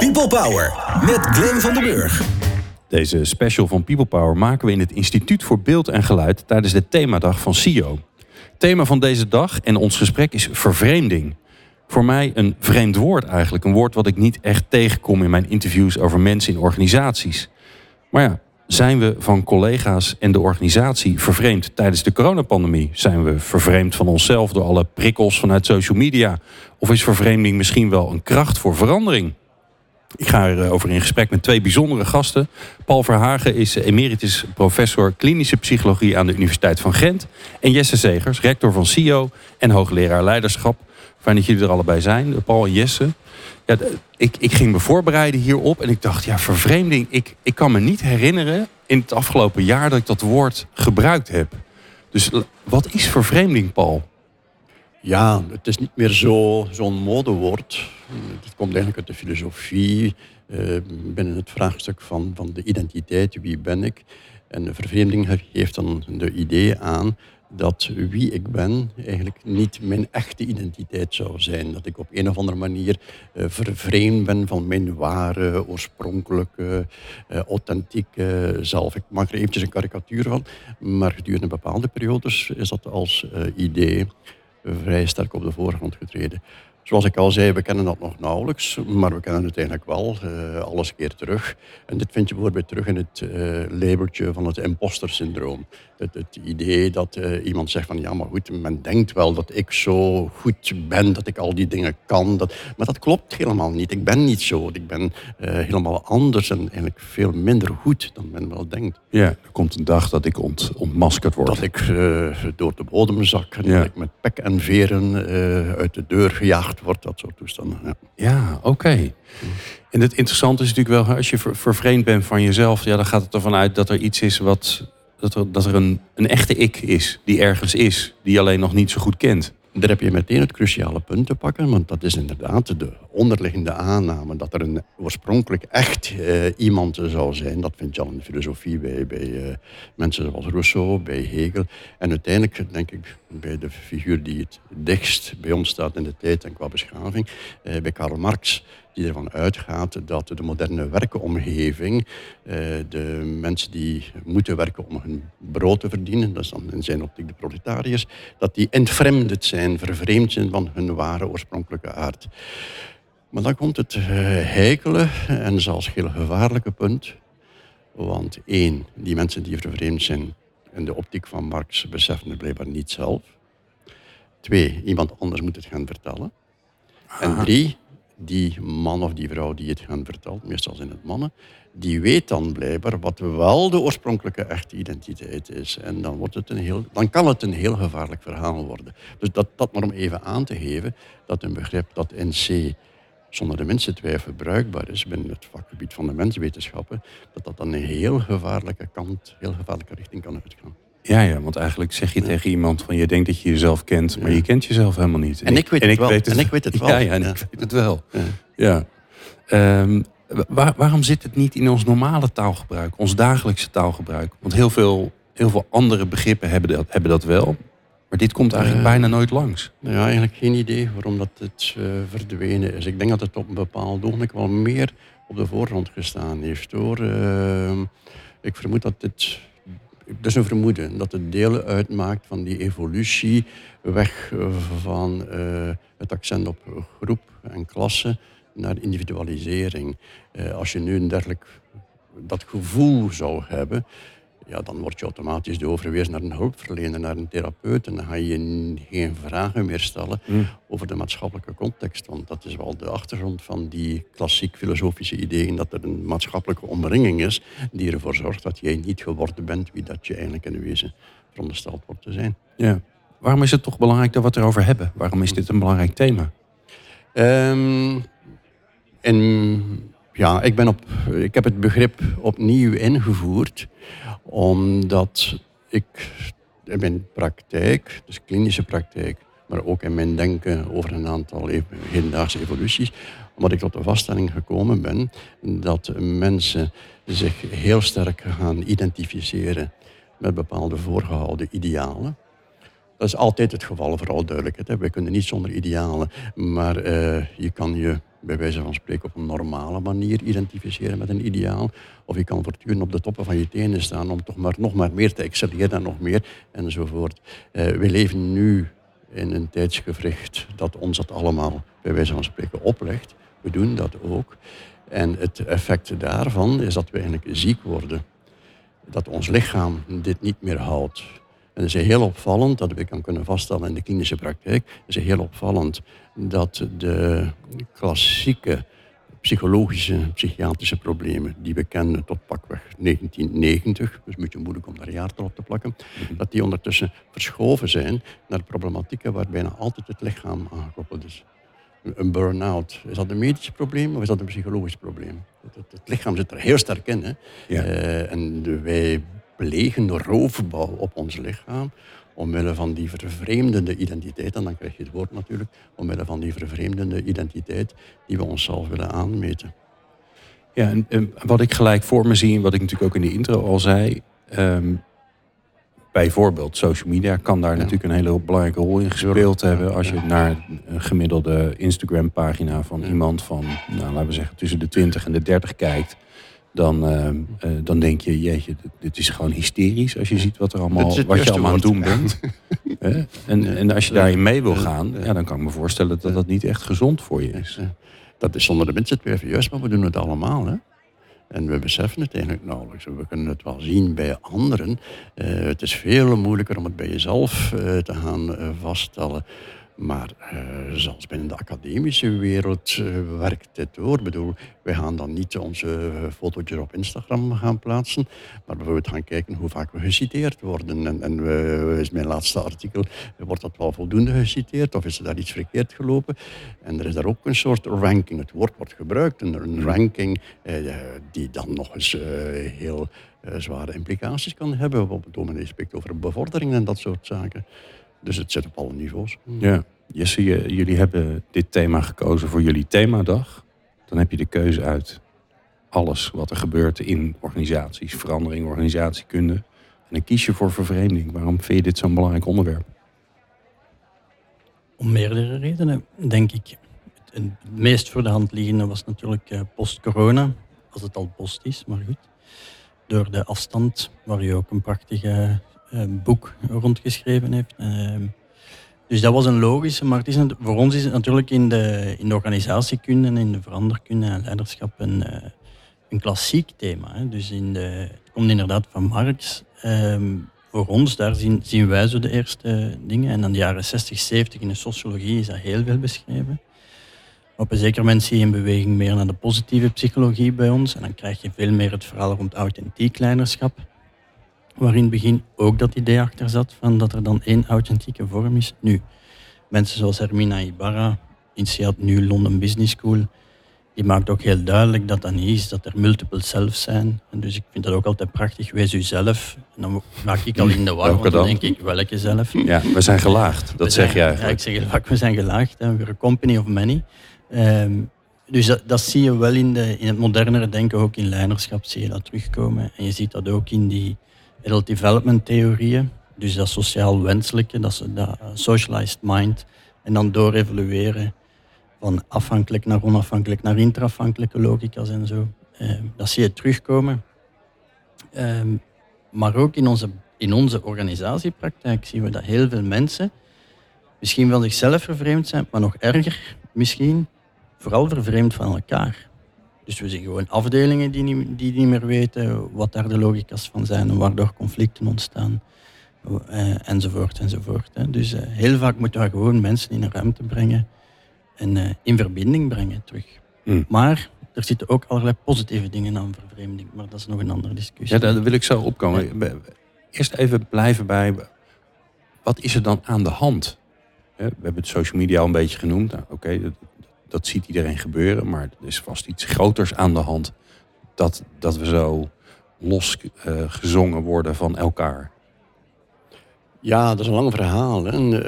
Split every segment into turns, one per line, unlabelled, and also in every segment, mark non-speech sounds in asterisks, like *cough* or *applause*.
People Power met Glenn van den Burg.
Deze special van People Power maken we in het Instituut voor Beeld en Geluid tijdens de themadag van CIO. Thema van deze dag en ons gesprek is vervreemding. Voor mij een vreemd woord eigenlijk. Een woord wat ik niet echt tegenkom in mijn interviews over mensen in organisaties. Maar ja, zijn we van collega's en de organisatie vervreemd tijdens de coronapandemie? Zijn we vervreemd van onszelf door alle prikkels vanuit social media? Of is vervreemding misschien wel een kracht voor verandering? Ik ga erover in gesprek met twee bijzondere gasten. Paul Verhagen is emeritus professor klinische psychologie aan de Universiteit van Gent. En Jesse Zegers, rector van CIO en hoogleraar leiderschap. Fijn dat jullie er allebei zijn, Paul en Jesse. Ja, ik, ik ging me voorbereiden hierop en ik dacht, ja, vervreemding. Ik, ik kan me niet herinneren in het afgelopen jaar dat ik dat woord gebruikt heb. Dus wat is vervreemding, Paul?
Ja, het is niet meer zo'n modewoord. Het komt eigenlijk uit de filosofie, uh, binnen het vraagstuk van, van de identiteit, wie ben ik. En de vervreemding geeft dan de idee aan dat wie ik ben eigenlijk niet mijn echte identiteit zou zijn. Dat ik op een of andere manier uh, vervreemd ben van mijn ware, oorspronkelijke, uh, authentieke zelf. Ik maak er eventjes een karikatuur van, maar gedurende bepaalde periodes is dat als idee vrij sterk op de voorgrond getreden. Zoals ik al zei, we kennen dat nog nauwelijks, maar we kennen het eigenlijk wel, uh, alles keer terug. En dit vind je bijvoorbeeld terug in het uh, labeltje van het imposter syndroom. Het, het idee dat uh, iemand zegt van ja, maar goed, men denkt wel dat ik zo goed ben, dat ik al die dingen kan. Dat, maar dat klopt helemaal niet. Ik ben niet zo. Ik ben helemaal anders en eigenlijk veel minder goed dan men wel denkt.
Ja, er komt een dag dat ik ont, ontmaskerd word.
Dat ik door de bodem zak en ja. dat ik met pek en veren uit de deur gejaagd wordt, dat soort toestanden. Ja,
oké. En het interessante is natuurlijk wel, als je ver, vervreemd bent van jezelf, ja, dan gaat het ervan uit dat er iets is wat. dat er, dat er een, een echte ik is, die ergens is, die je alleen nog niet zo goed kent.
Daar heb je meteen het cruciale punt te pakken, want dat is inderdaad de onderliggende aanname dat er een oorspronkelijk echt uh, iemand zou zijn. Dat vind je al in filosofie bij, bij uh, mensen zoals Rousseau, bij Hegel. En uiteindelijk, denk ik, bij de figuur die het dichtst bij ons staat in de tijd en qua beschaving, uh, bij Karl Marx die ervan uitgaat dat de moderne werkomgeving, de mensen die moeten werken om hun brood te verdienen, dat is dan in zijn optiek de proletariërs, dat die entfremded zijn, vervreemd zijn van hun ware oorspronkelijke aard. Maar dan komt het heikele en zelfs heel gevaarlijke punt. Want één, die mensen die vervreemd zijn in de optiek van Marx beseffen het blijkbaar niet zelf. Twee, iemand anders moet het gaan vertellen. En drie, die man of die vrouw die het gaan vertelt, meestal zijn het mannen, die weet dan blijkbaar wat wel de oorspronkelijke echte identiteit is. En dan, wordt het een heel, dan kan het een heel gevaarlijk verhaal worden. Dus dat, dat maar om even aan te geven, dat een begrip dat in C zonder de minste twijfel bruikbaar is binnen het vakgebied van de menswetenschappen, dat dat een heel gevaarlijke kant, heel gevaarlijke richting kan uitgaan.
Ja, ja, want eigenlijk zeg je tegen iemand van je denkt dat je jezelf kent, maar je kent jezelf helemaal niet.
En, ik, weet, het, wel. Weet het, en ik weet het wel.
Ja, ja en ik weet het wel. Ja. Um, waar, waarom zit het niet in ons normale taalgebruik, ons dagelijkse taalgebruik? Want heel veel, heel veel andere begrippen hebben dat, hebben dat wel. Maar dit komt eigenlijk bijna nooit langs.
Ja, eigenlijk geen idee waarom dat het uh, verdwenen is. Ik denk dat het op een bepaald ogenblik wel meer op de voorgrond gestaan heeft. Hoor. Uh, ik vermoed dat dit is een vermoeden, dat het deel uitmaakt van die evolutie weg van uh, het accent op groep en klasse naar individualisering. Uh, als je nu een dergelijk dat gevoel zou hebben, ja, dan word je automatisch doorverwezen naar een hulpverlener, naar een therapeut. En dan ga je geen vragen meer stellen mm. over de maatschappelijke context. Want dat is wel de achtergrond van die klassiek filosofische ideeën dat er een maatschappelijke omringing is die ervoor zorgt dat jij niet geworden bent wie dat je eigenlijk in wezen verondersteld wordt te zijn.
Ja. Waarom is het toch belangrijk dat we het erover hebben? Waarom is dit een belangrijk thema?
Um, en ja, ik, ben op, ik heb het begrip opnieuw ingevoerd omdat ik in mijn praktijk, dus klinische praktijk, maar ook in mijn denken over een aantal hedendaagse evoluties, omdat ik tot de vaststelling gekomen ben dat mensen zich heel sterk gaan identificeren met bepaalde voorgehouden idealen. Dat is altijd het geval, vooral duidelijkheid. Hè. We kunnen niet zonder idealen, maar uh, je kan je bij wijze van spreken op een normale manier identificeren met een ideaal. Of je kan voortdurend op de toppen van je tenen staan om toch maar nog maar meer te excelleren en nog meer enzovoort. Uh, we leven nu in een tijdsgevricht dat ons dat allemaal bij wijze van spreken oplegt. We doen dat ook. En het effect daarvan is dat we eigenlijk ziek worden. Dat ons lichaam dit niet meer houdt. En het is heel opvallend, dat we kan kunnen vaststellen in de klinische praktijk, het is heel opvallend dat de klassieke psychologische, psychiatrische problemen die we kennen tot pakweg 1990, dus een beetje moeilijk om daar jaartal op te plakken, mhm. dat die ondertussen verschoven zijn naar problematieken waar bijna altijd het lichaam aangekoppeld is. Een burn-out, is dat een medisch probleem of is dat een psychologisch probleem? Het, het, lichaam zit er heel sterk in. Hè? Ja. Uh, en wij plegen roofbouw op ons lichaam omwille van die vervreemdende identiteit, en dan krijg je het woord natuurlijk, omwille van die vervreemdende identiteit die we onszelf willen aanmeten.
Ja, en, wat ik gelijk voor me zie, en wat ik natuurlijk ook in de intro al zei, ehm, bijvoorbeeld social media kan daar natuurlijk een hele belangrijke rol in gespeeld hebben. Als je naar een gemiddelde Instagram-pagina van iemand van, nou, laten we zeggen, tussen de 20 en de 30 kijkt dan, uh, uh, dan denk je, jeetje, dit is gewoon hysterisch als je ziet wat, er allemaal, wat je allemaal aan het doen bent. *laughs* en, en als je daarin mee wil gaan, ja, dan kan ik me voorstellen dat dat niet echt gezond voor je is.
Dat is zonder de minste twijfel juist, maar we doen het allemaal. Hè? En we beseffen het eigenlijk nauwelijks. We kunnen het wel zien bij anderen. Uh, het is veel moeilijker om het bij jezelf te gaan vaststellen. Maar uh, zelfs binnen de academische wereld uh, werkt dit door. Ik bedoel, wij gaan dan niet onze fotootjes op Instagram gaan plaatsen, maar bijvoorbeeld gaan kijken hoe vaak we geciteerd worden. En, en is mijn laatste artikel, wordt dat wel voldoende geciteerd of is er daar iets verkeerd gelopen? En er is daar ook een soort ranking. Het woord wordt gebruikt, een, een ranking eh, die dan nog eens heel zware implicaties kan hebben. Op het moment spreekt over bevordering en dat soort zaken. Dus het zit op alle niveaus.
Ja, Jesse, jullie hebben dit thema gekozen voor jullie themadag. Dan heb je de keuze uit alles wat er gebeurt in organisaties, verandering, organisatiekunde. En dan kies je voor vervreemding. Waarom vind je dit zo'n belangrijk onderwerp?
Om meerdere redenen, denk ik. Het, meest voor de hand liggende was natuurlijk eh, post-corona, als het al post is, maar goed. Door de afstand, waar je ook een prachtige boek rondgeschreven heeft. Ehm, dus dat was een logische, maar het is voor ons is het natuurlijk in de, in de organisatiekunde en in de veranderkunde en leiderschap een, uh, een klassiek thema. Dus in de, het komt inderdaad van Marx. Ehm, voor ons, daar zien, zien wij zo de eerste dingen. En dan de jaren 60, 70 in de sociologie is dat heel veel beschreven. Op een zeker moment zie je een beweging meer naar de positieve psychologie bij ons. En dan krijg je veel meer het verhaal rond authentiek leiderschap waar in het begin ook dat idee achter zat van dat er dan één authentieke vorm is. Nu, mensen zoals Hermina Ibarra, initieert nu London Business School, die maakt ook heel duidelijk dat dat niet is, dat er multiple selves zijn. En dus ik vind dat ook altijd prachtig, wees u zelf. En dan maak ik al in de war, want dan denk ik, welke zelf?
Ja, we zijn gelaagd, dat zeg jij
Ja, ik zeg heel vaak, we zijn gelaagd, hè. we're a company of many. Um, dus dat, dat, zie je wel in, de, in het modernere denken, ook in leiderschap zie je dat terugkomen. En je ziet dat ook in die adult development theorieën. Dus dat sociaal wenselijke, dat, dat socialized mind. En dan door evolueren van afhankelijk naar onafhankelijk naar interafhankelijke logica's en zo. Eh, dat zie je terugkomen. Eh, maar ook in onze, in onze organisatiepraktijk zien we dat heel veel mensen misschien wel zichzelf vervreemd zijn, maar nog erger misschien, vooral vervreemd van elkaar. Dus we zien gewoon afdelingen die niet, die niet meer weten wat daar de logica's van zijn en waardoor conflicten ontstaan. Uh, enzovoort, enzovoort. Hè. Dus uh, heel vaak moeten we gewoon mensen in een ruimte brengen en uh, in verbinding brengen terug. Mm. Maar er zitten ook allerlei positieve dingen aan vervreemding, maar dat is nog een andere discussie.
Ja, daar wil ik zo opkomen. Ja. Eerst even blijven bij, wat is er dan aan de hand? We hebben het social media al een beetje genoemd. Nou, Oké, dat ziet iedereen gebeuren, maar er is vast iets groters aan de hand dat, dat we zo losgezongen gezongen worden van elkaar.
Ja, dat is een lang verhaal. Hè. Uh,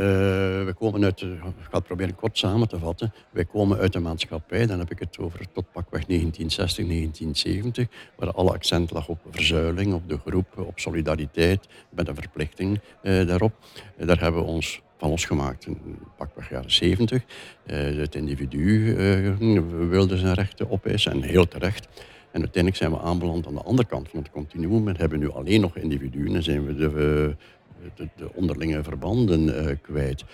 we komen uit, ik ga het proberen kort samen te vatten. Wij komen uit de maatschappij, dan heb ik het over tot pakweg 1960, 1970, waar alle accent lag op verzuiling, op de groep, op solidariteit, met een verplichting daarop. daar hebben we ons van losgemaakt. Pakweg jaren 70. het individu wilde zijn rechten opeisen en heel terecht. En uiteindelijk zijn we aanbeland aan de andere kant van het continuum. We hebben nu alleen nog individuen en zijn we de, de, de onderlinge verbanden kwijt.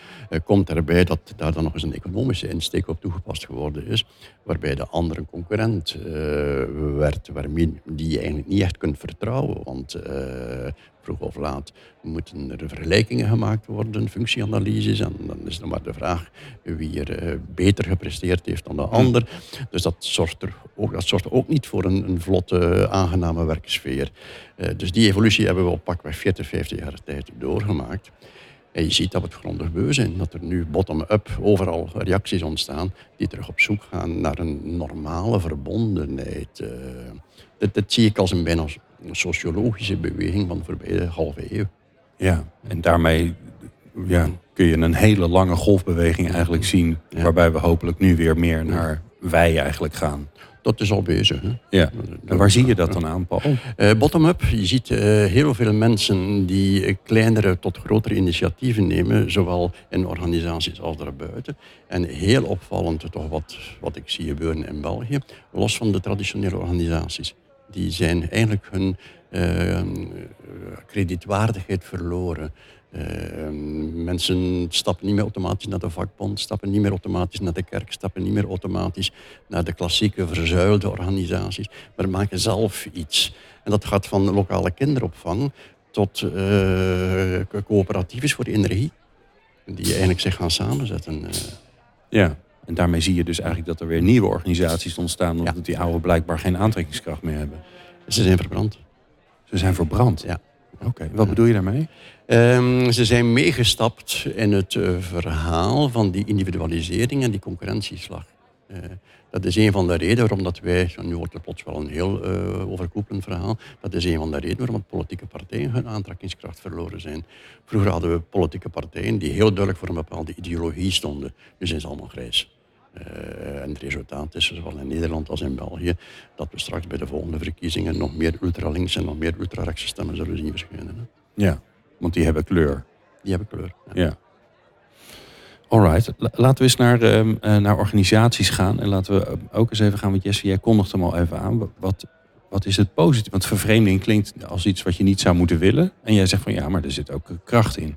Komt erbij dat daar dan nog eens een economische insteek op toegepast geworden is, waarbij de ander een concurrent werd, waarmee die je eigenlijk niet echt kunt vertrouwen. Want vroeg of laat moeten er vergelijkingen gemaakt worden, functieanalyses. En dan is er maar de vraag wie er beter gepresteerd heeft dan de ander. Dus dat zorgt er ook, dat zorgt ook niet voor een, een vlotte, aangename werksfeer. Uh, dus die evolutie hebben we op pakweg 40, 50 jaar tijd doorgemaakt. En je ziet dat we het grondig beu zijn. Dat er nu bottom-up overal reacties ontstaan die terug op zoek gaan naar een normale verbondenheid. Dat, dat, zie ik als een bijna sociologische beweging van de voorbije halve eeuw.
Ja, en daarmee ja, kun je een hele lange golfbeweging eigenlijk zien. Waarbij we hopelijk nu weer meer naar wij eigenlijk gaan.
Dat is al bezig. Hè?
Ja. En waar zie je dat dan aan, Paul?
Uh, Bottom-up. Je ziet uh, heel veel mensen die kleinere tot grotere initiatieven nemen, zowel in organisaties als daarbuiten. En heel opvallend, toch wat, wat ik zie gebeuren in België, los van de traditionele organisaties. Die zijn eigenlijk hun uh, kredietwaardigheid verloren. Uh, mensen stappen niet meer automatisch naar de vakbond, stappen niet meer automatisch naar de kerk, stappen niet meer automatisch naar de klassieke verzuilde organisaties, maar maken zelf iets. En dat gaat van lokale kinderopvang tot uh, coöperatiefs voor de energie, die eigenlijk zich gaan samenzetten. Uh.
Ja, en daarmee zie je dus eigenlijk dat er weer nieuwe organisaties ontstaan, omdat die oude blijkbaar geen aantrekkingskracht meer hebben.
Ze zijn verbrand.
Ze zijn verbrand?
Ja.
Oké, wat bedoel je daarmee?
Um, ze zijn meegestapt in het uh, verhaal van die individualisering en die concurrentieslag. Uh, dat is een van de redenen waarom dat wij, nu wordt het plots wel een heel uh, overkoepelend verhaal, dat is een van de redenen waarom politieke partijen hun aantrekkingskracht verloren zijn. Vroeger hadden we politieke partijen die heel duidelijk voor een bepaalde ideologie stonden. Nu zijn ze allemaal grijs. Uh, en het resultaat is, zowel in Nederland als in België, dat we straks bij de volgende verkiezingen nog meer ultralinks en nog meer ultrarechtse stemmen zullen zien verschijnen. Hè?
Ja, want die hebben kleur.
Die hebben kleur.
Ja. ja. Alright, laten we eens naar, uh, naar organisaties gaan. En laten we ook eens even gaan, want Jesse, jij kondigt hem al even aan. Wat, wat is het positief? Want vervreemding klinkt als iets wat je niet zou moeten willen. En jij zegt van ja, maar er zit ook kracht in.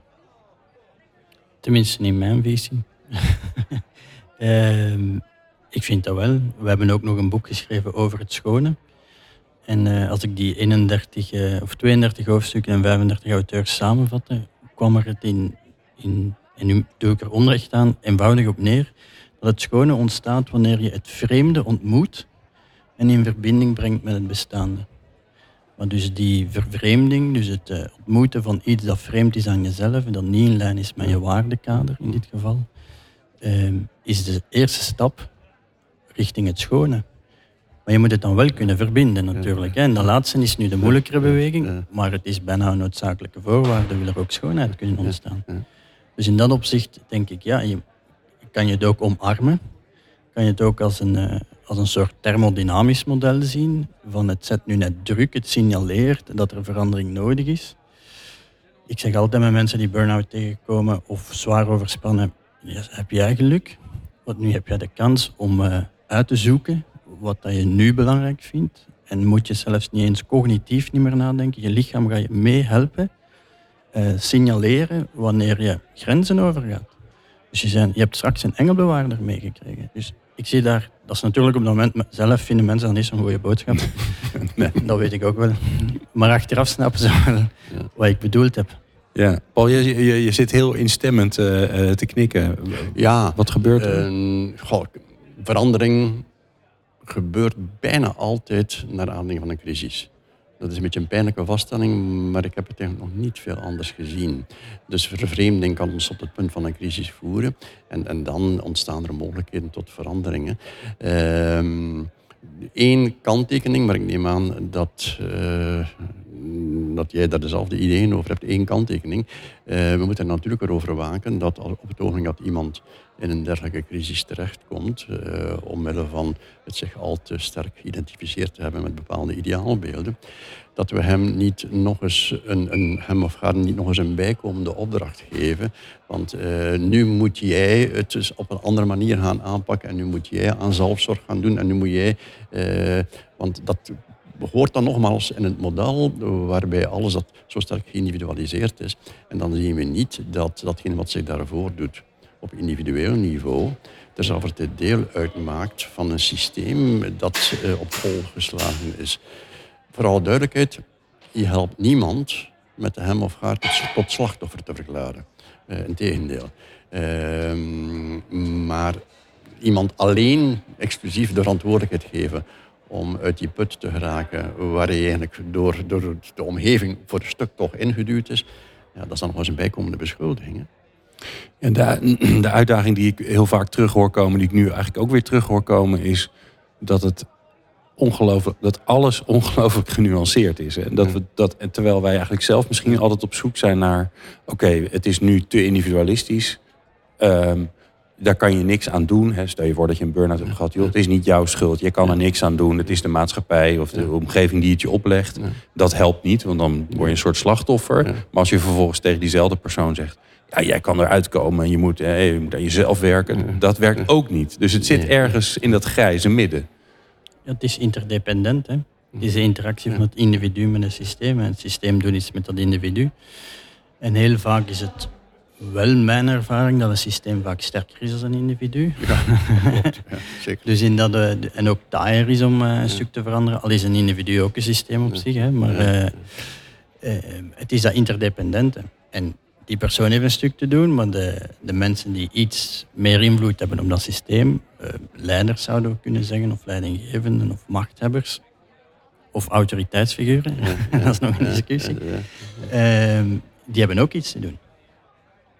Tenminste in mijn visie. Uh, ik vind dat wel. We hebben ook nog een boek geschreven over het schone. En uh, als ik die 31 uh, of 32 hoofdstukken en 35 auteurs samenvatte, kwam er het in, in en nu doe ik er onrecht aan, eenvoudig op neer, dat het schone ontstaat wanneer je het vreemde ontmoet en in verbinding brengt met het bestaande. Maar dus die vervreemding, dus het uh, ontmoeten van iets dat vreemd is aan jezelf, dat niet in lijn is met je waardekader in dit geval, uh, is de eerste stap richting het schone. Maar je moet het dan wel kunnen verbinden natuurlijk. En de laatste is nu de moeilijkere beweging, maar het is bijna een noodzakelijke voorwaarde, wil er ook schoonheid kunnen ontstaan. Dus in dat opzicht denk ik, ja, je, kan je het ook omarmen. Kan je het ook als een, uh, als een soort thermodynamisch model zien. Van het zet nu net druk, het signaleert dat er verandering nodig is. Ik zeg altijd met mensen die burn-out tegenkomen of zwaar overspannen, heb jij geluk. Want nu heb jij de kans om uh, uit te zoeken wat dat je nu belangrijk vindt. En moet je zelfs niet eens cognitief niet meer nadenken. Je lichaam gaat je meehelpen uh, signaleren wanneer je grenzen overgaat. Dus je, zijn, je hebt straks een engelbewaarder meegekregen. Dus ik zie daar, dat is natuurlijk op het moment zelf vinden mensen dat niet zo'n goede boodschap. *laughs* nee, dat weet ik ook wel. Maar achteraf snappen ze wel wat ik bedoeld heb.
Ja, Paul, je, je, je zit heel instemmend uh, te knikken.
Ja.
Wat gebeurt er? Uh,
goh, verandering gebeurt bijna altijd naar aanleiding van een crisis. Dat is een beetje een pijnlijke vaststelling, maar ik heb het eigenlijk nog niet veel anders gezien. Dus vervreemding kan ons op het punt van een crisis voeren. En, en dan ontstaan er mogelijkheden tot veranderingen. Eén ehm, kanttekening, maar ik neem aan dat uh, dat jij daar dezelfde ideeën over hebt, één kanttekening. Uh, we moeten natuurlijk erover waken dat op het ogenblik dat iemand in een dergelijke crisis terechtkomt, uh, omwille van het zich al te sterk geïdentificeerd te hebben met bepaalde ideaalbeelden, dat we hem niet nog eens een, een, hem of haar niet nog eens een bijkomende opdracht geven. Want uh, nu moet jij het dus op een andere manier gaan aanpakken en nu moet jij aan zelfzorg gaan doen en nu moet jij, want dat hoort dan nogmaals in het model waarbij alles dat zo sterk geïndividualiseerd is. En dan zien we niet dat datgene wat zich daarvoor doet op individueel niveau terzelfde deel uitmaakt van een systeem dat uh, op vol geslagen is. Vooral duidelijkheid, je helpt niemand met hem of haar tot, slachtoffer te verklaren. Uh, Integendeel. Uh, maar iemand alleen exclusief de verantwoordelijkheid geven om uit die put te geraken waar hij eigenlijk door, door de omgeving voor een stuk toch ingeduwd is, ja, dat is dan nog eens een bijkomende beschuldiging.
En de, *clears throat* de uitdaging die ik heel vaak terug hoor komen, die ik nu eigenlijk ook weer terug hoor komen, is dat het ongelooflijk, dat alles *laughs* ongelooflijk genuanceerd is. En dat we dat, terwijl wij eigenlijk zelf misschien altijd op zoek zijn naar, oké, het is nu te individualistisch. Um, daar kan je niks aan doen. Hè. Stel je voor dat je een burn-out hebt gehad. Joh, het is niet jouw schuld. Je kan er niks aan doen. Het is de maatschappij of de omgeving die het je oplegt. Dat helpt niet, want dan word je een soort slachtoffer. Maar als je vervolgens tegen diezelfde persoon zegt... ja, jij kan eruit komen en je moet, je moet aan jezelf werken. Dat werkt ook niet. Dus het zit ergens in dat grijze midden.
Ja, het is interdependent. Hè? Het is de interactie van het individu met het systeem. En het systeem doet iets met dat individu. En heel vaak is het wel mijn ervaring dat een systeem vaak sterker is dan een individu. Ja, ja, *laughs* zeker. dus in dat, uh, en ook taaier is om uh, een stuk te veranderen. Al is een individu ook een systeem op zich. Hè, maar uh, het is dat interdependente. En die persoon heeft een stuk te doen, maar de, de mensen die iets meer invloed hebben op dat systeem, leiders zouden we kunnen zeggen, of leidinggevenden of machthebbers, of autoriteitsfiguren, *laughs* dat is nog een discussie, ehm, die hebben ook iets te doen.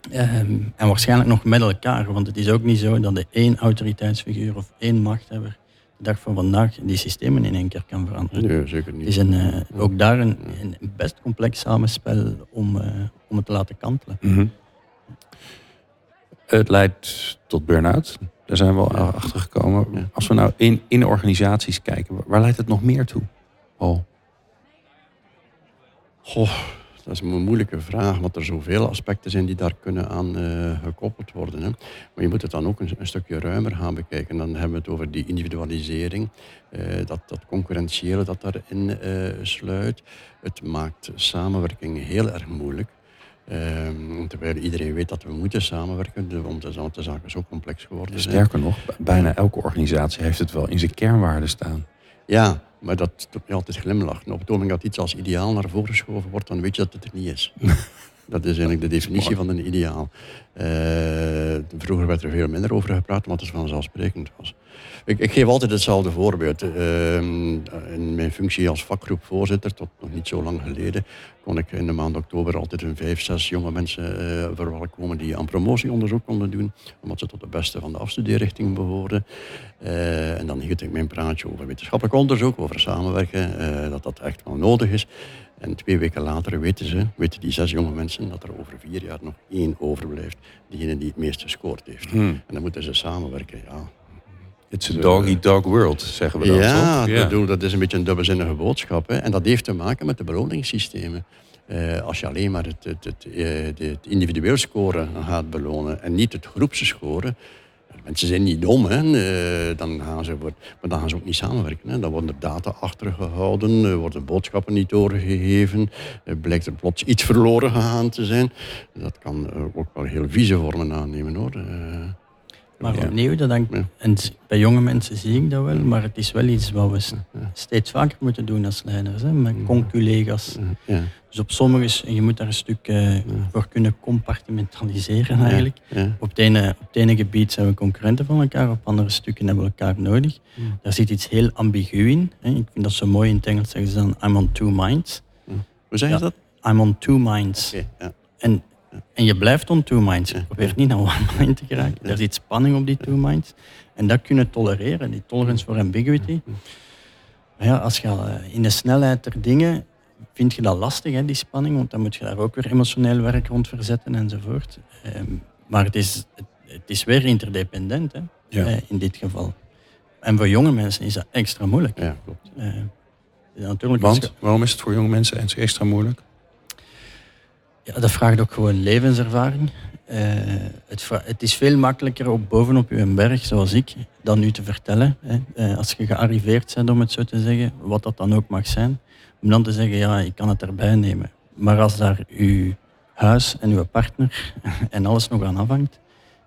Um, en waarschijnlijk nog met elkaar, want het is ook niet zo dat de één autoriteitsfiguur of één machthebber de dag van vandaag die systemen in één keer kan veranderen.
Nee, zeker niet.
Het is een, uh, ook daar een, een, best complex samenspel om, uh, om het te laten kantelen. Mm -hmm.
Het leidt tot burn-out. Daar zijn we al ja. achter gekomen. Ja. Als we nou in, in organisaties kijken, waar leidt het nog meer toe? Paul?
Goh, dat is een moeilijke vraag, want er zoveel aspecten zijn die daar kunnen aan uh, gekoppeld worden. Hè. Maar je moet het dan ook een, een, stukje ruimer gaan bekijken. Dan hebben we het over die individualisering, uh, dat, dat concurrentiële dat daarin uh, sluit. Het maakt samenwerking heel erg moeilijk. Ehm, terwijl iedereen weet dat we moeten samenwerken, want de zaken zo complex geworden
zijn. Sterker nog, bijna elke organisatie heeft het wel in zijn kernwaarden staan.
Ja, maar dat me altijd glimlachen. Op het moment dat iets als ideaal naar voren geschoven wordt, dan weet je dat het er niet is. *laughs* dat is eigenlijk de definitie van een ideaal. Uh, vroeger werd er veel minder over gepraat, omdat het vanzelfsprekend was. Ik, ik geef altijd hetzelfde voorbeeld. Uh, in mijn functie als vakgroepvoorzitter, tot nog niet zo lang geleden, kon ik in de maand oktober altijd een vijf, zes jonge mensen uh, verwelkomen die aan promotieonderzoek konden doen, omdat ze tot de beste van de afstudeerrichting behoorden. En dan hield ik mijn praatje over wetenschappelijk onderzoek, over samenwerken, dat dat echt wel nodig is. En twee weken later weten ze, weten die zes jonge mensen, dat er over vier jaar nog één overblijft, diegene die het meeste gescoord heeft. Hmm. En dan moeten ze samenwerken, ja.
It's a dog-eat-dog world, zeggen we dan.
Ja, ja. Dat, dat is een beetje een dubbelzinnige boodschap. Hè. En dat heeft te maken met de beloningssystemen. Uh, als je alleen maar het, het, het, het, individueel scoren gaat belonen en niet het Mensen zijn niet dom, hè. Uh, dan gaan ze, maar dan gaan ze ook niet samenwerken. Hè. Dan worden er data achtergehouden, er worden boodschappen niet doorgegeven, er blijkt er plots iets verloren gegaan te zijn. Dat kan ook wel heel vieze vormen aannemen, hoor. Uh,
maar ja. opnieuw, dat denk, en bij jonge mensen zie ik dat wel, maar het is wel iets wat we steeds vaker moeten doen als leiders, hè, met conculega's. Ja. Dus op sommige, je moet daar een stuk uh, voor kunnen compartimentaliseren eigenlijk. Op, het ene, op het ene gebied zijn we concurrenten van elkaar, op andere stukken hebben we elkaar nodig. Daar zit iets heel ambigu in. Hè. Ik vind dat zo mooi in het Engels zeggen ze dan I'm on two minds.
Hoe zeg je dat?
I'm on two minds. Okay, en en je blijft on two minds. Je probeert niet naar one mind te geraken. Er zit spanning op die two minds. En dat kunnen tolereren, die tolerance voor ambiguity. Maar ja, als je eh, in de snelheid der dingen vind je dat lastig, hè, die spanning, want dan moet je daar ook weer emotioneel werk rond verzetten enzovoort. Ehm, maar het is, het, het is weer interdependent hè,
Ja.
eh, in dit geval. En voor jonge mensen is dat extra moeilijk.
Ja, klopt.
Eh, natuurlijk
Want waarom is het voor jonge mensen extra moeilijk?
Ja, dat vraagt ook gewoon levenservaring. Eh, het, het is veel makkelijker op bovenop uw berg, zoals ik, dan nu te vertellen. Hè. Als je gearriveerd bent, om het zo te zeggen, wat dat dan ook mag zijn, om dan te zeggen, ja, ik kan het erbij nemen. Maar als daar uw huis en uw partner *laughs* en alles nog aan afhangt,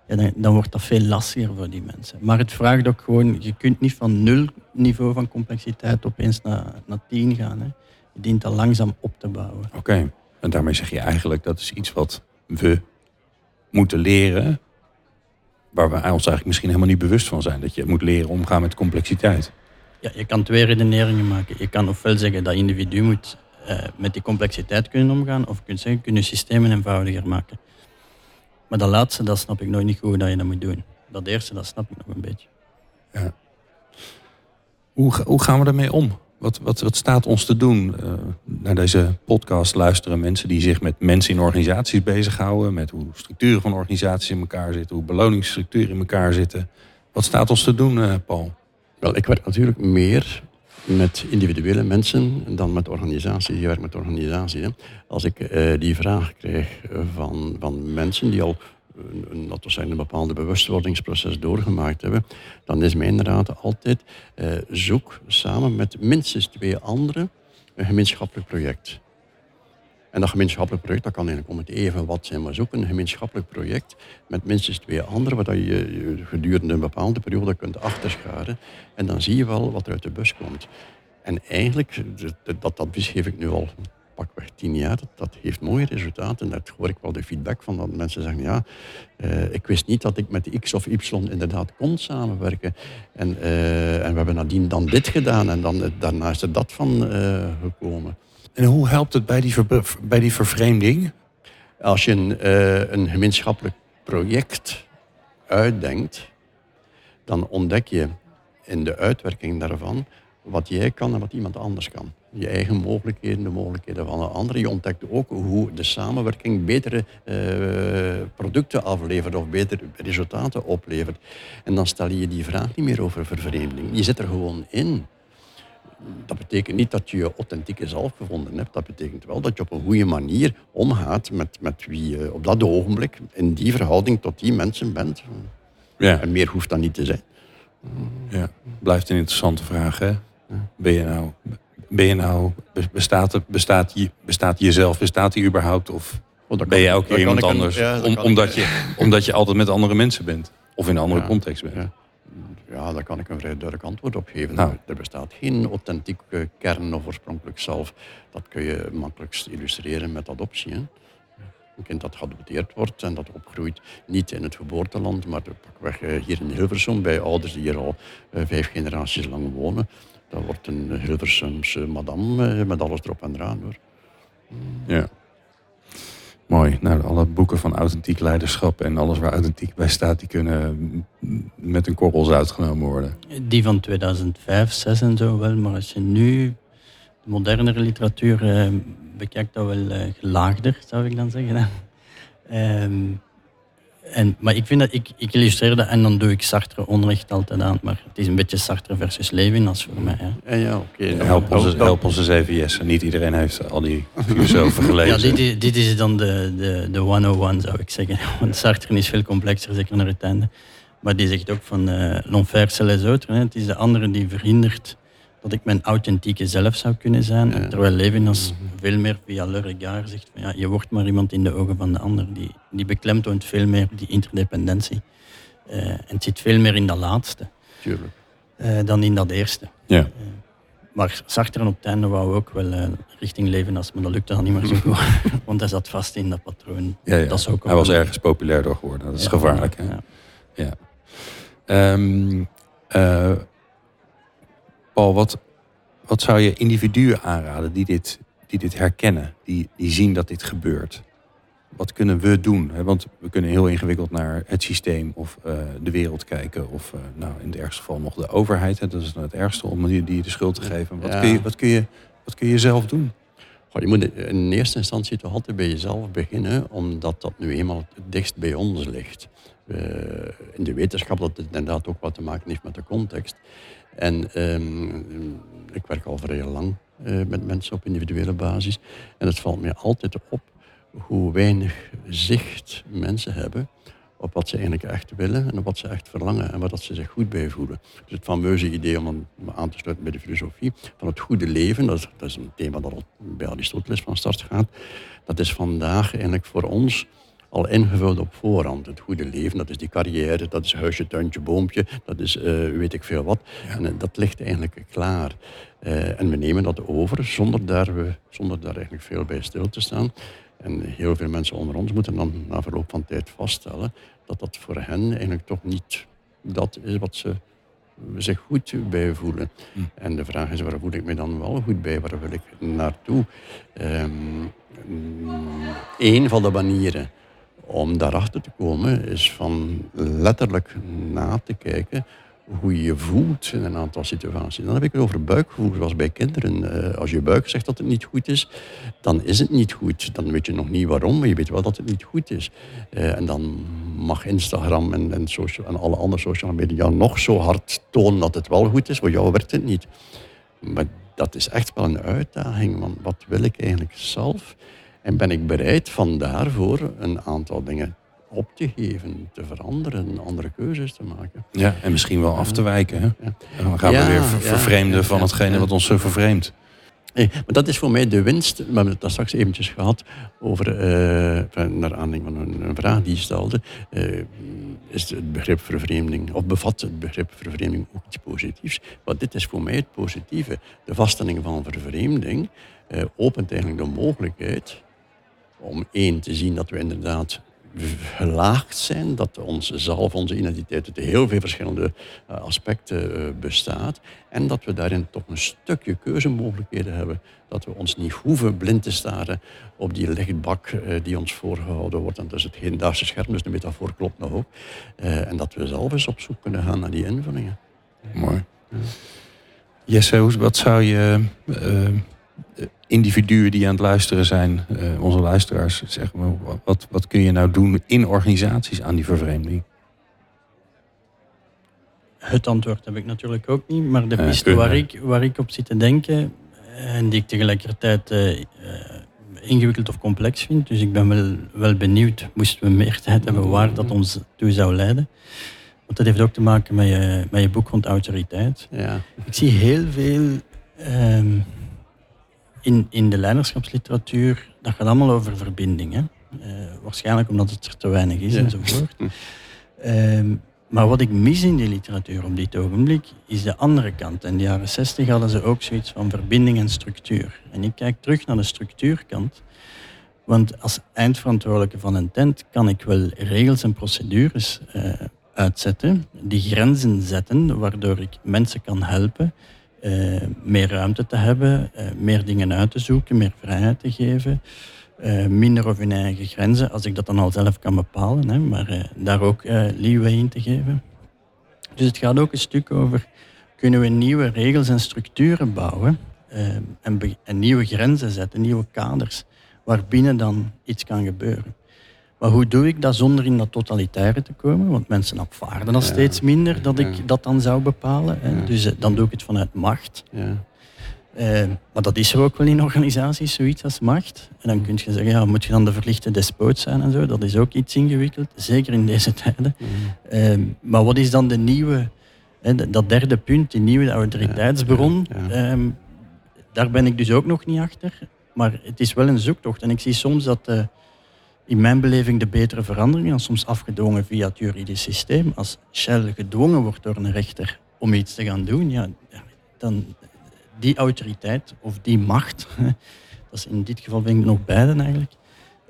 dan, dan wordt dat veel lastiger voor die mensen. Maar het vraagt ook gewoon, je kunt niet van nul niveau van complexiteit opeens naar, naar tien gaan. Hè. Je dient dat langzaam op te bouwen.
Oké. En daarmee zeg je eigenlijk dat is iets wat we moeten leren. Waar we ons eigenlijk misschien helemaal niet bewust van zijn. Dat je moet leren omgaan met complexiteit.
Ja, je kan twee redeneringen maken. Je kan ofwel zeggen dat individu moet eh, met die complexiteit kunnen omgaan, of je kunt zeggen, kun je systemen eenvoudiger maken. Maar dat laatste, dat snap ik nog niet goed dat je dat moet doen. Dat eerste, dat snap ik nog een beetje.
Hoe, ga- hoe gaan we ermee om? Wat, wat, wat staat ons te doen? Eh, naar deze podcast luisteren mensen die zich met mensen in organisaties bezighouden. Met hoe structuren van organisaties in elkaar zitten. Hoe beloningsstructuren in elkaar zitten. Wat staat ons te doen, eh, Paul?
Wel, ik werk natuurlijk meer met individuele mensen dan met organisaties. Je werkt met organisaties. Als ik eh, die vraag krijg van, van mensen die al een, we zeggen, een bepaalde bewustwordingsproces doorgemaakt hebben, dan is mijn raad altijd eh, zoek samen met minstens twee anderen een gemeenschappelijk project. En dat gemeenschappelijk project, dat kan eigenlijk om het even wat zijn, maar zoek een gemeenschappelijk project met minstens twee anderen, waar je je gedurende een bepaalde periode kunt achterscharen. En dan zie je wel wat er uit de bus komt. En eigenlijk, dat, advies geef ik nu al pakweg tien jaar, dat, dat heeft mooie resultaten. Daar hoor ik wel de feedback van, dat mensen zeggen, ja, eh, ik wist niet dat ik met X of Y inderdaad kon samenwerken. En, eh, en we hebben nadien dan dit gedaan en dan, daarna is er dat van eh, gekomen.
En hoe helpt het bij die, ver- bij die vervreemding?
Als je een, eh, een gemeenschappelijk project uitdenkt, dan ontdek je in de uitwerking daarvan wat jij kan en wat iemand anders kan. Je eigen mogelijkheden, de mogelijkheden van een ander. Je ontdekt ook hoe de samenwerking betere eh, producten aflevert of betere resultaten oplevert. En dan stel je die vraag niet meer over vervreemding. Je zit er gewoon in. Dat betekent niet dat je je authentieke zelf gevonden hebt. Dat betekent wel dat je op een goede manier omgaat met, met wie je op dat ogenblik in die verhouding tot die mensen bent.
Ja,
En meer hoeft dat niet te zijn.
ja. blijft een interessante vraag. Hè? Ben je nou, ben je nou bestaat, bestaat, je, bestaat jezelf, bestaat die überhaupt? Of
Oh,
ben
dat kan
iemand
een-
anders?
ja,
Om-
ik-
omdat, je, *laughs* omdat je altijd met andere mensen bent. Of in een andere
Ja.
context bent.
Ja. Ja, daar kan ik een vrij duidelijk antwoord op geven.
Nou.
Er bestaat geen authentieke kern of oorspronkelijk zelf. Dat kun je makkelijkst illustreren met adoptie. Hè. Een kind dat geadopteerd wordt en dat opgroeit, niet in het geboorteland, maar pakweg eh, hier in Hilversum, bij ouders die hier al eh, vijf generaties lang wonen. Dat wordt een Hilversumse madame eh, met alles erop en eraan. Hoor.
Ja. Mooi. Nou, alle boeken van authentiek leiderschap en alles waar authentiek bij staat, die kunnen met een korrel zout genomen worden.
Die van 2005, 6 en zo wel, maar als je nu de modernere literatuur eh, bekijkt, dat wel eh, gelaagder, zou ik dan zeggen. hè. En, maar ik vind dat, ik, ik illustreer dat en dan doe ik Sartre onrecht altijd aan, maar het is een beetje Sartre versus Levinas voor mij. Hè.
En ja,
Help onze,
dan-
help onze zeven yessen. Niet iedereen heeft al die filosofen *laughs*
Ja,
gelezen.
dit, is- dit is dan de, de, de 101, zou ik zeggen. *laughs* Want Sartre is veel complexer, zeker naar het einde. Maar die zegt ook van eh l'enfer c'est les autres. Hè. Het is de andere die verhindert dat ik mijn authentieke zelf zou kunnen zijn.
Ja.
Terwijl Levinas veel meer via le regard zegt van ja, je wordt maar iemand in de ogen van de ander. Die, die beklemtoont veel meer die interdependentie. Eh, en het zit veel meer in dat laatste
Tuurlijk.
eh, dan in dat eerste.
Ja.
Maar Sartre op het einde wou ook wel eh, richting Levinas, maar dat lukte dan niet meer zo goed. *laughs* Want hij zat vast in dat patroon.
Ja, ja.
Dat is ook
Hij was ergens populair door geworden. Dat is gevaarlijk. Hè?
ja.
Ja. Eh, Paul, wat, wat zou je individuen aanraden die dit, die dit herkennen, die, die zien dat dit gebeurt? Wat kunnen we doen? Want we kunnen heel ingewikkeld naar het systeem of eh, de wereld kijken. Of eh, nou, in het ergste geval nog de overheid. Hè? Dat is nou het ergste om die, die de schuld te geven. Wat,
Ja.
kun je, wat, kun je, wat kun je zelf doen?
je moet in eerste instantie toch altijd bij jezelf beginnen, omdat dat nu eenmaal het dichtst bij ons ligt. in de wetenschap dat het inderdaad ook wat te maken heeft met de context. En ehm, ik werk al vrij lang uh, met mensen op individuele basis. En het valt mij altijd op hoe weinig zicht mensen hebben op wat ze eigenlijk echt willen en op wat ze echt verlangen en waar dat ze zich goed bij voelen. Dus het fameuze idee om aan te sluiten bij de filosofie van het goede leven, dat is, dat is een thema dat al bij Aristoteles van start gaat, dat is vandaag eigenlijk voor ons al ingevuld op voorhand. Het goede leven, dat is die carrière, dat is huisje, tuintje, boompje, dat is uh, weet ik veel wat. En uh, dat ligt eigenlijk klaar. Uh, en we nemen dat over zonder daar, we, zonder daar eigenlijk veel bij stil te staan. En heel veel mensen onder ons moeten dan na verloop van tijd vaststellen dat dat voor hen eigenlijk toch niet dat is wat ze zich goed bij voelen. Hm. En de vraag is, waar voel ik me dan wel goed bij? Waar wil ik naartoe? Um, een van de manieren om daarachter te komen is van letterlijk na te kijken hoe je je voelt in een aantal situaties. Dan heb ik het over buikgevoel, zoals bij kinderen. Eh, als je buik zegt dat het niet goed is, dan is het niet goed. Dan weet je nog niet waarom, maar je weet wel dat het niet goed is. Uh, en dan mag Instagram en, en, social, en alle andere social media nog zo hard tonen dat het wel goed is. Voor jou werkt het niet. Maar dat is echt wel een uitdaging, want wat wil ik eigenlijk zelf? En ben ik bereid van daarvoor een aantal dingen op te geven, te veranderen, andere keuzes te maken.
Ja, en misschien wel af te wijken. Hè? Ja. En dan gaan we weer vervreemden van hetgene wat ons zo vervreemdt.
Nee, maar dat is voor mij de winst. We hebben het daar straks eventjes gehad over, uh, naar aanleiding van een, een, vraag die je stelde. Uh, is het begrip vervreemding, of bevat het begrip vervreemding ook iets positiefs? Want dit is voor mij het positieve. De vaststelling van vervreemding uh, opent eigenlijk de mogelijkheid om één te zien dat we inderdaad gelaagd zijn, dat onze zelf, onze identiteit uit heel veel verschillende uh, aspecten uh, bestaat en dat we daarin toch een stukje keuzemogelijkheden hebben, dat we ons niet hoeven blind te staren op die lichtbak uh, die ons voorgehouden wordt. En dat is het hedendaagse scherm, dus de metafoor klopt nog ook. en dat we zelf eens op zoek kunnen gaan naar die invullingen.
Mooi. Ja. Jesse, wat zou je individuen die aan het luisteren zijn, uh, onze luisteraars, zeggen wat, wat kun je nou doen in organisaties aan die vervreemding?
Het antwoord heb ik natuurlijk ook niet, maar de piste waar, ik, waar ik op zit te denken en die ik tegelijkertijd uh, ingewikkeld of complex vind, dus ik ben wel, wel benieuwd, moesten we meer tijd hebben, waar dat ons toe zou leiden. Want dat heeft ook te maken met je, met je boek rond autoriteit. Ja. Ik zie heel veel um, in, in de leiderschapsliteratuur, dat gaat allemaal over verbindingen. Uh, waarschijnlijk omdat het er te weinig is enzovoort. Uh, *laughs* maar wat ik mis in die literatuur op dit ogenblik, is de andere kant. In de jaren 60 hadden ze ook zoiets van verbinding en structuur. En ik kijk terug naar de structuurkant. Want als eindverantwoordelijke van een tent kan ik wel regels en procedures uh, uitzetten, die grenzen zetten, waardoor ik mensen kan helpen uh, meer ruimte te hebben, uh, meer dingen uit te zoeken, meer vrijheid te geven, uh, minder over hun eigen grenzen, als ik dat dan al zelf kan bepalen, hè, maar daar ook leeway in te geven. Dus het gaat ook een stuk over, kunnen we nieuwe regels en structuren bouwen en, en nieuwe grenzen zetten, nieuwe kaders, waarbinnen dan iets kan gebeuren. Maar hoe doe ik dat zonder in dat totalitaire te komen? Want mensen afvaarden dat steeds minder dat ik dat dan zou bepalen. Hè. Dus eh, dan doe ik het vanuit macht. Uh, maar dat is er ook wel in organisaties, zoiets als macht. En dan kun je zeggen, ja, moet je dan de verlichte despoot zijn en zo? Dat is ook iets ingewikkeld, zeker in deze tijden. Uh, maar wat is dan de nieuwe, hè, dat derde punt, die nieuwe autoriteitsbron? Ehm, daar ben ik dus ook nog niet achter. Maar het is wel een zoektocht. En ik zie soms dat in mijn beleving de betere veranderingen, soms afgedwongen via het juridisch systeem. Als Shell gedwongen wordt door een rechter om iets te gaan doen, ja, dan die autoriteit of die macht, *laughs* dat is in dit geval vind ik nog beiden eigenlijk,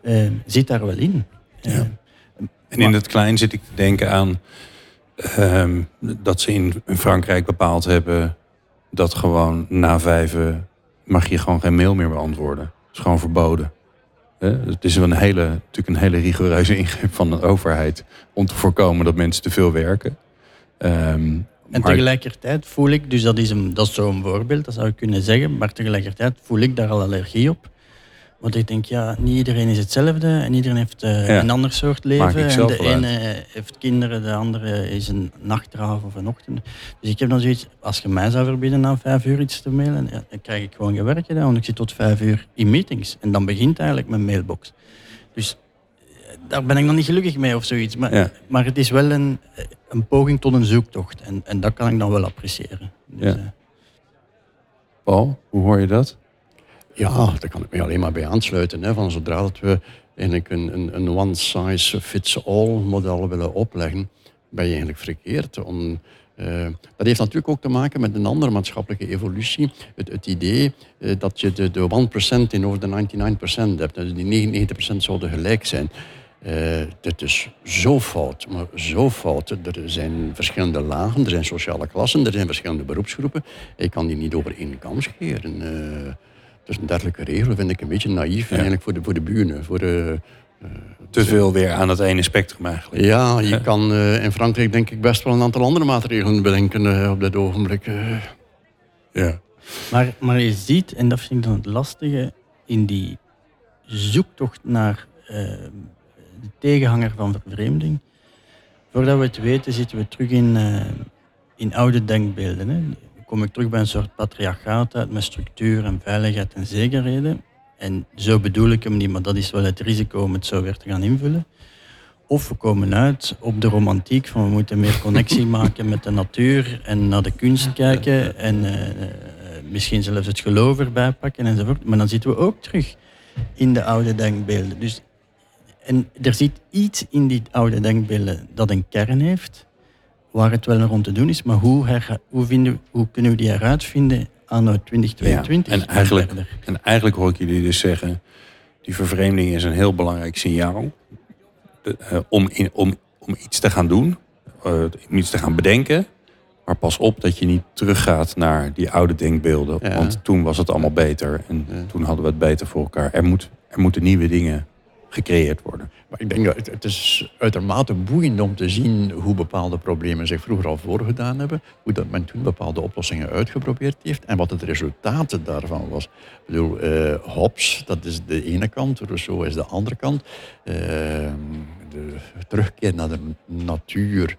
eh, zit daar wel in. Ja. Eh,
en in het klein zit ik te denken aan uh, dat ze in Frankrijk bepaald hebben dat gewoon na vijven mag je gewoon geen mail meer beantwoorden. Dat is gewoon verboden. Het is een hele, natuurlijk een hele rigoureuze *laughs* ingreep van de overheid om te voorkomen dat mensen te veel werken.
Ehm, en tegelijkertijd voel ik, dus dat is, een, dat is zo'n voorbeeld, dat zou ik kunnen zeggen, maar tegelijkertijd voel ik daar al allergie op. Want ik denk, ja, niet iedereen is hetzelfde en iedereen heeft uh,
Ja.
een ander soort leven. En de
uit.
ene heeft kinderen, de andere is een nachtdraaf of een ochtend. Dus ik heb dan zoiets, als je mij zou verbieden na vijf uur iets te mailen, ja, dan krijg ik gewoon gewerkt gedaan, want ik zit tot vijf uur in meetings. En dan begint eigenlijk mijn mailbox. Dus eh, daar ben ik nog niet gelukkig mee of zoiets. Maar,
Ja.
maar het is wel een, een poging tot een zoektocht. En, en dat kan ik dan wel appreciëren. Dus,
Ja.
eh,
Paul, hoe hoor je dat?
Ja, daar kan ik me alleen maar bij aansluiten. Hè, van zodra dat we eigenlijk een, een, een one-size-fits-all model willen opleggen, ben je eigenlijk verkeerd. Om, eh, dat heeft natuurlijk ook te maken met een andere maatschappelijke evolutie. Het, het idee eh, dat je de, de 1% tegenover de 99% hebt. Dus die 99% zouden gelijk zijn. Eh dit is zo fout, maar zo fout. Er zijn verschillende lagen, er zijn sociale klassen, er zijn verschillende beroepsgroepen. Ik kan die niet over één kam scheren. Eh, dus een dergelijke regel vind ik een beetje naïef eigenlijk voor de, voor de buren. Voor de,
Te veel weer aan het ene spectrum eigenlijk.
ja, je kan eh, in Frankrijk denk ik best wel een aantal andere maatregelen bedenken eh, op dit ogenblik. eh.
Ja.
Maar, maar je ziet, en dat vind ik dan het lastige, in die zoektocht naar eh, de tegenhanger van vervreemding. Voordat we het weten, zitten we terug in, eh, in oude denkbeelden. Hè. Kom ik terug bij een soort patriarchaat uit met structuur en veiligheid en zekerheden. En zo bedoel ik hem niet, maar dat is wel het risico om het zo weer te gaan invullen. Of we komen uit op de romantiek van we moeten meer connectie *laughs* maken met de natuur en naar de kunst kijken en eh, eh, misschien zelfs het geloof erbij pakken enzovoort. Maar dan zitten we ook terug in de oude denkbeelden. Dus, en er zit iets in die oude denkbeelden dat een kern heeft, waar het wel rond te doen is, maar hoe, her, hoe, vinden, hoe kunnen we die eruit vinden anno 2022?
Ja, en eigenlijk-? En eigenlijk hoor ik jullie dus zeggen, die vervreemding is een heel belangrijk signaal De- eh, om, in, om, om iets te gaan doen, eh, om iets te gaan bedenken. Maar pas op dat je niet teruggaat naar die oude denkbeelden.
Ja.
Want toen was het allemaal beter en
Ja.
toen hadden we het beter voor elkaar. Er, moet, er moeten nieuwe dingen gecreëerd worden.
Maar ik denk dat het, is uitermate boeiend om te zien hoe bepaalde problemen zich vroeger al voorgedaan hebben. Hoe dat men toen bepaalde oplossingen uitgeprobeerd heeft en wat het resultaat daarvan was. Ik bedoel, eh, Hobbes, dat is de ene kant, Rousseau is de andere kant. Eh, de terugkeer naar de natuur,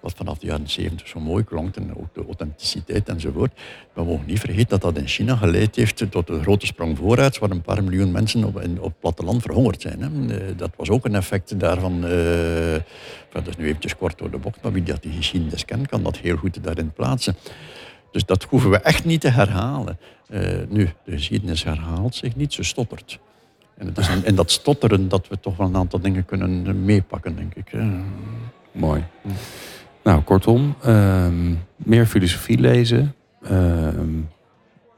wat vanaf de jaren 70 zo mooi klonk, en ook de authenticiteit enzovoort. We mogen niet vergeten dat dat in China geleid heeft tot een grote sprong vooruit, waar een paar miljoen mensen op, in, op het platteland verhongerd zijn. Hè. Eh, Dat was ook een effect daarvan. enfin, dat is nu eventjes kort door de bocht, maar wie dat die geschiedenis kent, kan dat heel goed daarin plaatsen. Dus dat hoeven we echt niet te herhalen. Eh, nu, de geschiedenis herhaalt zich niet, ze stottert. En het is in, dat stotteren dat we toch wel een aantal dingen kunnen meepakken, denk ik.
Mooi. Nou, kortom, ehm, meer filosofie lezen, ehm,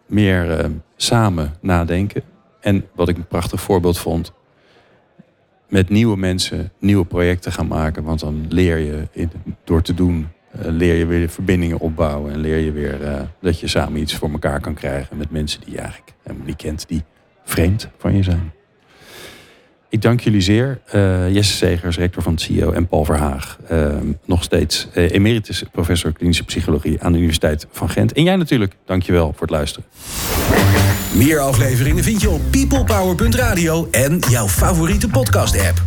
meer ehm, samen nadenken. En wat ik een prachtig voorbeeld vond, met nieuwe mensen nieuwe projecten gaan maken. Want dan leer je in, door te doen, eh, leer je weer verbindingen opbouwen. En leer je weer eh, dat je samen iets voor elkaar kan krijgen met mensen die je eigenlijk helemaal niet kent, die vreemd van je zijn. Ik dank jullie zeer. Eh, Jesse Segers, rector van het CIO en Paul Verhaag. eh, nog steeds eh, emeritus professor klinische psychologie aan de Universiteit van Gent. En jij natuurlijk, dankjewel voor het luisteren.
Meer afleveringen vind je op peoplepower.radio en jouw favoriete podcast app.